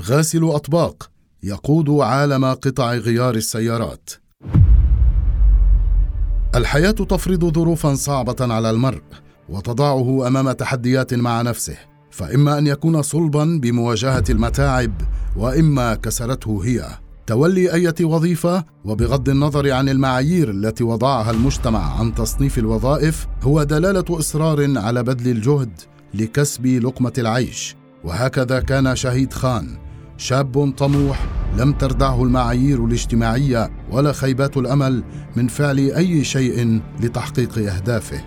غاسل أطباق يقود عالم قطع غيار السيارات. الحياة تفرض ظروفا صعبة على المرء وتضعه أمام تحديات مع نفسه فإما أن يكون صلبا بمواجهة المتاعب وإما كسرته هي. تولي أية وظيفة وبغض النظر عن المعايير التي وضعها المجتمع عن تصنيف الوظائف هو دلالة إصرار على بذل الجهد لكسب لقمة العيش. وهكذا كان شهيد خان. شاب طموح لم تردعه المعايير الاجتماعية ولا خيبات الأمل من فعل أي شيء لتحقيق أهدافه.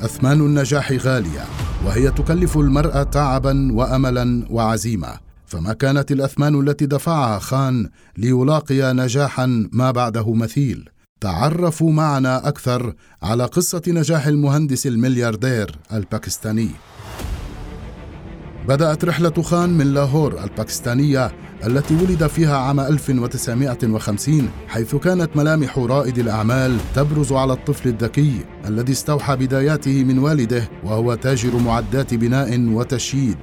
أثمان النجاح غالية وهي تكلف المرء تعبا واملا وعزيمة. فما كانت الأثمان التي دفعها خان ليلاقي نجاحا ما بعده مثيل. تعرفوا معنا أكثر على قصة نجاح المهندس الملياردير الباكستاني. بدأت رحلة خان من لاهور الباكستانية التي ولد فيها عام 1950 حيث كانت ملامح رائد الأعمال تبرز على الطفل الذكي الذي استوحى بداياته من والده وهو تاجر معدات بناء وتشييد.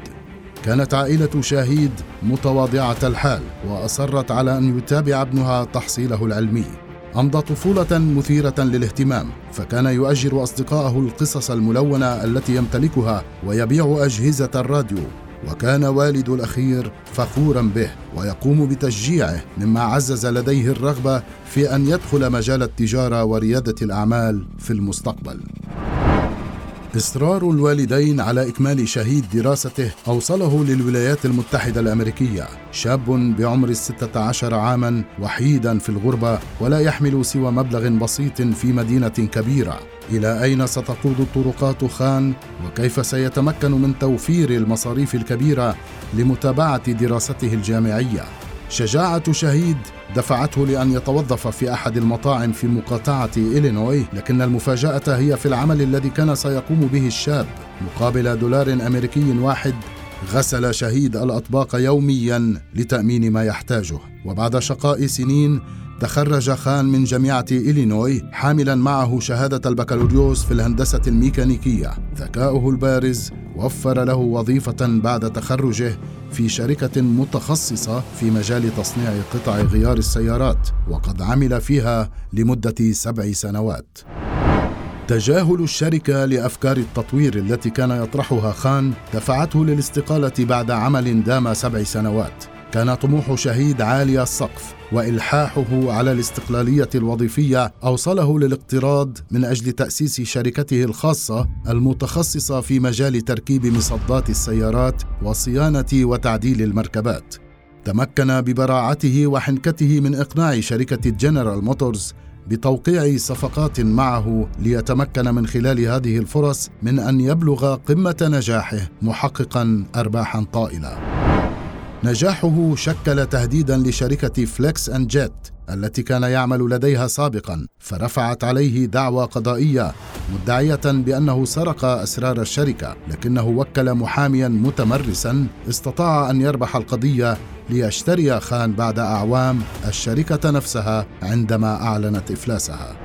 كانت عائلة شاهيد متواضعة الحال وأصرت على أن يتابع ابنها تحصيله العلمي. أمضى طفولة مثيرة للاهتمام فكان يؤجر أصدقائه القصص الملونة التي يمتلكها ويبيع أجهزة الراديو. وكان والد الأخير فخورا به ويقوم بتشجيعه مما عزز لديه الرغبة في أن يدخل مجال التجارة وريادة الأعمال في المستقبل. إصرار الوالدين على إكمال شهيد دراسته أوصله للولايات المتحدة الأمريكية شاب بعمر الستة عشر عاما وحيدا في الغربة ولا يحمل سوى مبلغ بسيط في مدينة كبيرة. إلى أين ستقود طرقات خان؟ وكيف سيتمكن من توفير المصاريف الكبيرة لمتابعة دراسته الجامعية؟ شجاعة شهيد دفعته لأن يتوظف في أحد المطاعم في مقاطعة إلينوي لكن المفاجأة هي في العمل الذي كان سيقوم به الشاب. مقابل دولار أمريكي واحد غسل شهيد الأطباق يوميا لتأمين ما يحتاجه. وبعد شقاء سنين تخرج خان من جامعة إلينوي حاملا معه شهادة البكالوريوس في الهندسة الميكانيكية. ذكاؤه البارز وفر له وظيفة بعد تخرجه في شركة متخصصة في مجال تصنيع قطع غيار السيارات وقد عمل فيها لمدة سبع سنوات. تجاهل الشركة لأفكار التطوير التي كان يطرحها خان دفعته للاستقالة بعد عمل دام سبع سنوات. كان طموح شهيد عالي السقف وإلحاحه على الاستقلالية الوظيفية أوصله للاقتراض من أجل تأسيس شركته الخاصة المتخصصة في مجال تركيب مصدات السيارات وصيانة وتعديل المركبات. تمكن ببراعته وحنكته من إقناع شركة جنرال موتورز بتوقيع صفقات معه ليتمكن من خلال هذه الفرص من أن يبلغ قمة نجاحه محققا ارباحا طائلة. نجاحه شكل تهديدا لشركة فليكس أند جيت التي كان يعمل لديها سابقا فرفعت عليه دعوى قضائية مدعية بأنه سرق أسرار الشركة لكنه وكل محاميا متمرسا استطاع أن يربح القضية ليشتري خان بعد أعوام الشركة نفسها عندما أعلنت إفلاسها.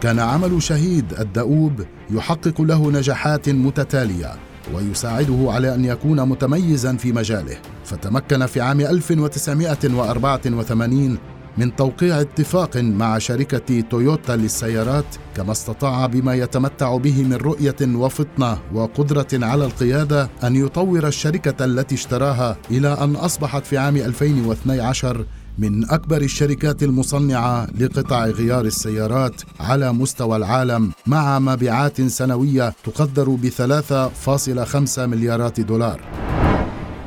كان عمل شهيد الدؤوب يحقق له نجاحات متتالية ويساعده على أن يكون متميزا في مجاله. فتمكن في عام 1984 من توقيع اتفاق مع شركة تويوتا للسيارات كما استطاع بما يتمتع به من رؤية وفطنة وقدرة على القيادة أن يطور الشركة التي اشتراها إلى أن أصبحت في عام 2012 من أكبر الشركات المصنعة لقطع غيار السيارات على مستوى العالم مع مبيعات سنوية تقدر ب 3.5 مليارات دولار.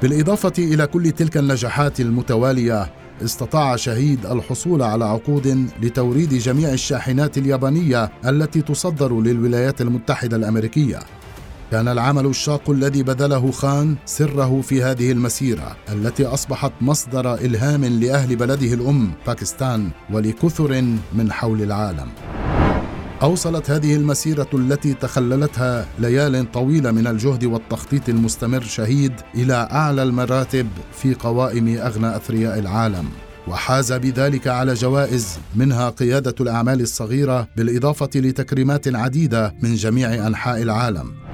بالإضافة إلى كل تلك النجاحات المتوالية استطاع شهيد الحصول على عقود لتوريد جميع الشاحنات اليابانية التي تصدر للولايات المتحدة الأمريكية. كان العمل الشاق الذي بذله خان سره في هذه المسيرة التي أصبحت مصدر إلهام لأهل بلده الأم باكستان ولكثر من حول العالم. أوصلت هذه المسيرة التي تخللتها ليال طويلة من الجهد والتخطيط المستمر شهيد إلى أعلى المراتب في قوائم أغنى أثرياء العالم. وحاز بذلك على جوائز منها قيادة الأعمال الصغيرة بالإضافة لتكريمات عديدة من جميع أنحاء العالم.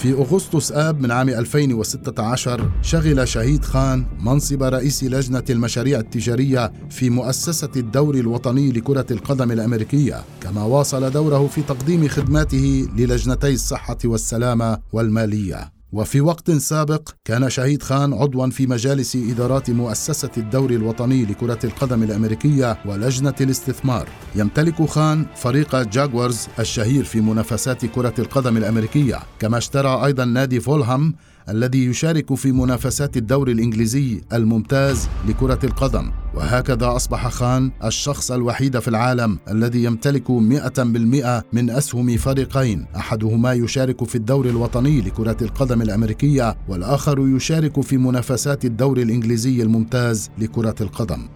في أغسطس آب من عام 2016 شغل شهيد خان منصب رئيس لجنة المشاريع التجارية في مؤسسة الدوري الوطني لكرة القدم الأمريكية كما واصل دوره في تقديم خدماته للجنتي الصحة والسلامة والمالية. وفي وقت سابق كان شهيد خان عضوا في مجالس إدارات مؤسسة الدوري الوطني لكرة القدم الأمريكية ولجنة الاستثمار. يمتلك خان فريق جاكورز الشهير في منافسات كرة القدم الأمريكية كما اشترى أيضا نادي فولهام الذي يشارك في منافسات الدوري الإنجليزي الممتاز لكرة القدم. وهكذا أصبح خان الشخص الوحيد في العالم الذي يمتلك مئة بالمئة من أسهم فريقين. أحدهما يشارك في الدوري الوطني لكرة القدم الأمريكية والآخر يشارك في منافسات الدوري الإنجليزي الممتاز لكرة القدم.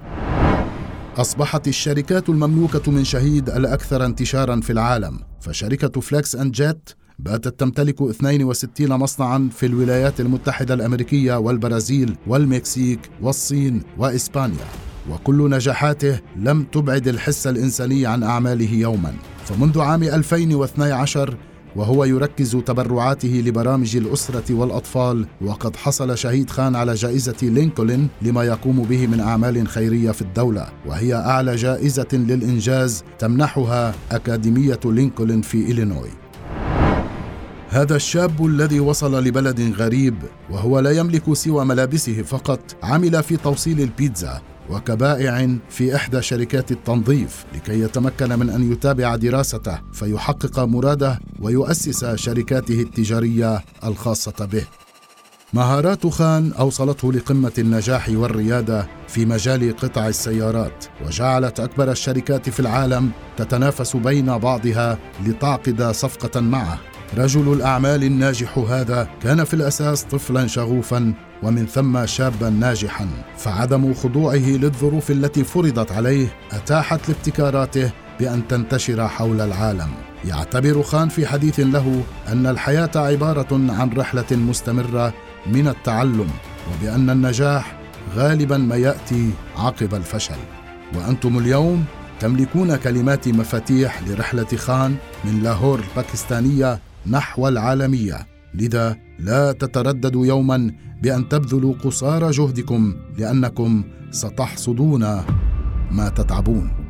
أصبحت الشركات المملوكة من شهيد الأكثر انتشارا في العالم فشركة فليكس أند جيت باتت تمتلك 62 مصنعا في الولايات المتحدة الأمريكية والبرازيل والمكسيك والصين وإسبانيا وكل نجاحاته لم تبعد الحس الإنساني عن أعماله يوما. فمنذ عام 2012 وهو يركز تبرعاته لبرامج الأسرة والأطفال وقد حصل شهيد خان على جائزة لينكولن لما يقوم به من أعمال خيرية في الدولة وهي أعلى جائزة للإنجاز تمنحها أكاديمية لينكولن في إلينوي. هذا الشاب الذي وصل لبلد غريب وهو لا يملك سوى ملابسه فقط عمل في توصيل البيتزا وكبائع في إحدى شركات التنظيف لكي يتمكن من أن يتابع دراسته فيحقق مراده ويؤسس شركاته التجارية الخاصة به. مهارات خان أوصلته لقمة النجاح والريادة في مجال قطع السيارات وجعلت أكبر الشركات في العالم تتنافس بين بعضها لتعقد صفقة معه. رجل الأعمال الناجح هذا كان في الأساس طفلا شغوفا ومن ثم شابا ناجحا فعدم خضوعه للظروف التي فرضت عليه أتاحت لابتكاراته بأن تنتشر حول العالم. يعتبر خان في حديث له أن الحياة عبارة عن رحلة مستمرة من التعلم وبأن النجاح غالبا ما يأتي عقب الفشل. وأنتم اليوم تملكون كلمات مفاتيح لرحلة خان من لاهور الباكستانيه نحو العالمية. لذا لا تترددوا يوما بأن تبذلوا قصارى جهدكم لأنكم ستحصدون ما تتعبون.